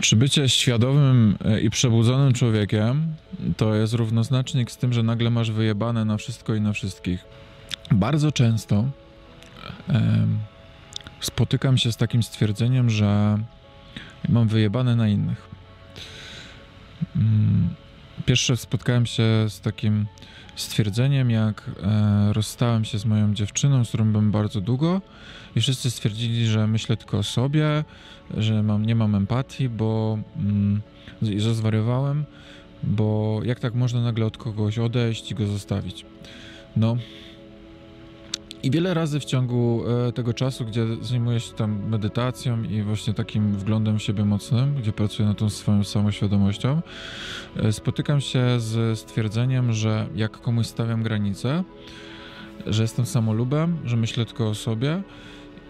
Czy bycie świadomym e, i przebudzonym człowiekiem to jest równoznacznik z tym, że nagle masz wyjebane na wszystko i na wszystkich? Bardzo często em, spotykam się z takim stwierdzeniem, że mam wyjebane na innych. Pierwsze spotkałem się z takim stwierdzeniem, jak e, rozstałem się z moją dziewczyną, z którą byłem bardzo długo i wszyscy stwierdzili, że myślę tylko o sobie, że mam, nie mam empatii, bo mm, że zwariowałem, bo jak tak można nagle od kogoś odejść i go zostawić? No. I wiele razy w ciągu e, tego czasu, gdzie zajmuję się tam medytacją i właśnie takim wglądem w siebie mocnym, gdzie pracuję nad tą swoją samoświadomością, e, spotykam się z stwierdzeniem, że jak komuś stawiam granice, że jestem samolubem, że myślę tylko o sobie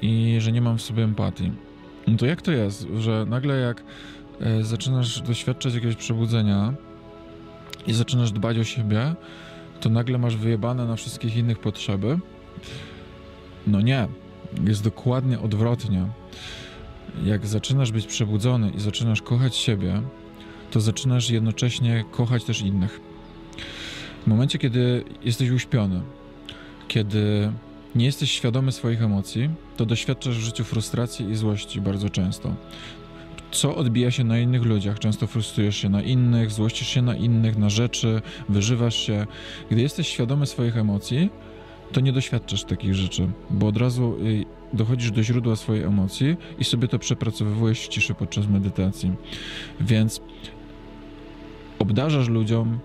i że nie mam w sobie empatii. No to jak to jest, że nagle jak e, zaczynasz doświadczać jakiegoś przebudzenia i zaczynasz dbać o siebie, to nagle masz wyjebane na wszystkich innych potrzeby? No nie. Jest dokładnie odwrotnie. Jak zaczynasz być przebudzony i zaczynasz kochać siebie, to zaczynasz jednocześnie kochać też innych. W momencie, kiedy jesteś uśpiony, kiedy nie jesteś świadomy swoich emocji, to doświadczasz w życiu frustracji i złości bardzo często. Co odbija się na innych ludziach? Często frustrujesz się na innych, złościsz się na innych, na rzeczy, wyżywasz się. Gdy jesteś świadomy swoich emocji, to nie doświadczasz takich rzeczy, bo od razu y, dochodzisz do źródła swojej emocji i sobie to przepracowywujesz w ciszy podczas medytacji. Więc obdarzasz ludziom,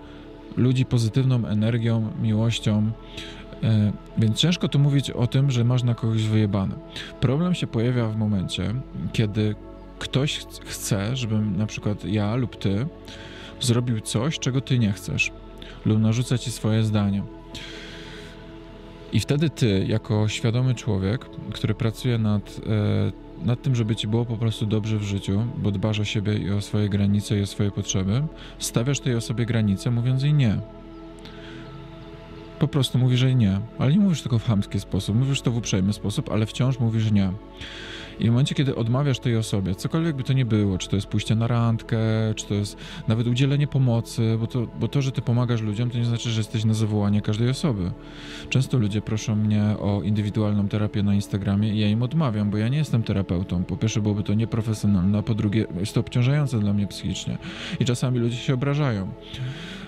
ludzi pozytywną energią, miłością, e, więc ciężko tu mówić o tym, że masz na kogoś wyjebane. Problem się pojawia w momencie, kiedy ktoś ch- chce, żebym na przykład ja lub ty zrobił coś, czego ty nie chcesz, lub narzuca ci swoje zdanie. I wtedy ty, jako świadomy człowiek, który pracuje nad, e, nad tym, żeby ci było po prostu dobrze w życiu, bo dbasz o siebie i o swoje granice i o swoje potrzeby, stawiasz tej osobie granice, mówiąc jej nie. Po prostu mówisz jej nie, ale nie mówisz tylko w chamski sposób, mówisz to w uprzejmy sposób, ale wciąż mówisz nie. I w momencie, kiedy odmawiasz tej osobie, cokolwiek by to nie było, czy to jest pójście na randkę, czy to jest nawet udzielenie pomocy, bo to, bo to, że ty pomagasz ludziom, to nie znaczy, że jesteś na zawołanie każdej osoby. Często ludzie proszą mnie o indywidualną terapię na Instagramie i ja im odmawiam, bo ja nie jestem terapeutą. Po pierwsze, byłoby to nieprofesjonalne, a po drugie, jest to obciążające dla mnie psychicznie. I czasami ludzie się obrażają.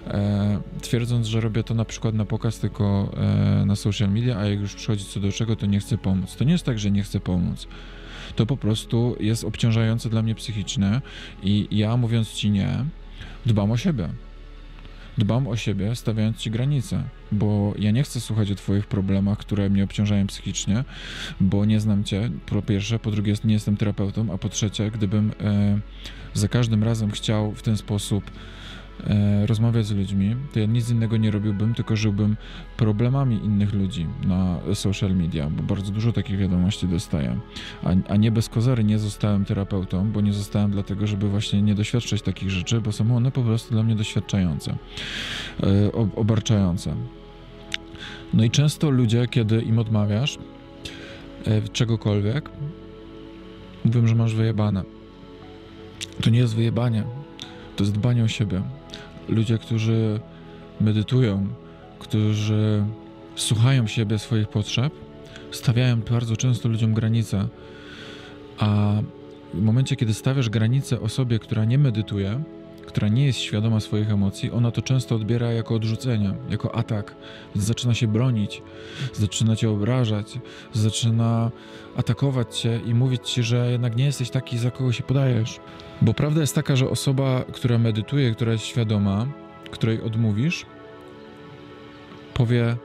E, twierdząc, że robię to na przykład na pokaz, tylko e, na social media, a jak już przychodzi co do czego, to nie chcę pomóc. To nie jest tak, że nie chcę pomóc. To po prostu jest obciążające dla mnie psychicznie i ja mówiąc ci nie, dbam o siebie. Dbam o siebie, stawiając ci granice, bo ja nie chcę słuchać o twoich problemach, które mnie obciążają psychicznie, bo nie znam cię, po pierwsze, po drugie nie jestem terapeutą, a po trzecie, gdybym e, za każdym razem chciał w ten sposób rozmawiać z ludźmi, to ja nic innego nie robiłbym, tylko żyłbym problemami innych ludzi na social media, bo bardzo dużo takich wiadomości dostaję. A, a nie bez kozery nie zostałem terapeutą, bo nie zostałem dlatego, żeby właśnie nie doświadczać takich rzeczy, bo są one po prostu dla mnie doświadczające, e, ob- obarczające. No i często ludzie, kiedy im odmawiasz e, czegokolwiek, mówią, że masz wyjebane. To nie jest wyjebanie, to jest dbanie o siebie. Ludzie, którzy medytują, którzy słuchają siebie, swoich potrzeb, stawiają bardzo często ludziom granice. A w momencie, kiedy stawiasz granice osobie, która nie medytuje, która nie jest świadoma swoich emocji, ona to często odbiera jako odrzucenie, jako atak, zaczyna się bronić, zaczyna cię obrażać, zaczyna atakować cię i mówić ci, że jednak nie jesteś taki, za kogo się podajesz. Bo prawda jest taka, że osoba, która medytuje, która jest świadoma, której odmówisz, powie: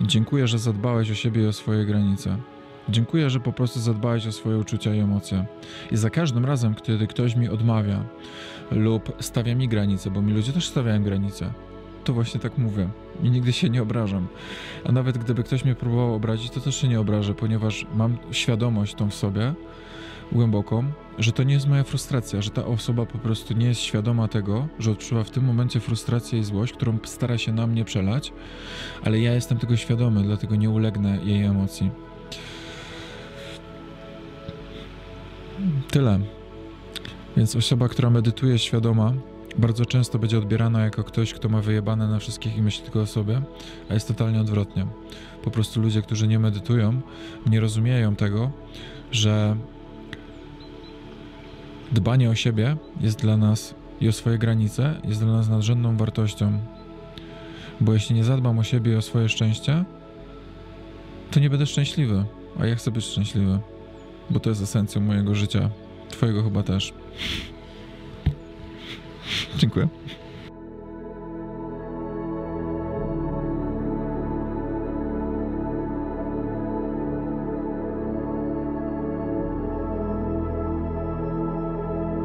Dziękuję, że zadbałeś o siebie i o swoje granice. Dziękuję, że po prostu zadbałeś o swoje uczucia i emocje. I za każdym razem, kiedy ktoś mi odmawia lub stawia mi granice, bo mi ludzie też stawiają granice, to właśnie tak mówię i nigdy się nie obrażam. A nawet gdyby ktoś mnie próbował obrazić, to też się nie obrażę, ponieważ mam świadomość tą w sobie, głęboką, że to nie jest moja frustracja, że ta osoba po prostu nie jest świadoma tego, że odczuwa w tym momencie frustrację i złość, którą stara się na mnie przelać, ale ja jestem tego świadomy, dlatego nie ulegnę jej emocji. Tyle. Więc osoba, która medytuje świadoma, bardzo często będzie odbierana jako ktoś, kto ma wyjebane na wszystkich i myśli tylko o sobie, a jest totalnie odwrotnie. Po prostu ludzie, którzy nie medytują, nie rozumieją tego, że dbanie o siebie jest dla nas i o swoje granice jest dla nas nadrzędną wartością. Bo jeśli nie zadbam o siebie i o swoje szczęście, to nie będę szczęśliwy, a ja chcę być szczęśliwy, bo to jest esencją mojego życia. Twojego chyba też. Dziękuję.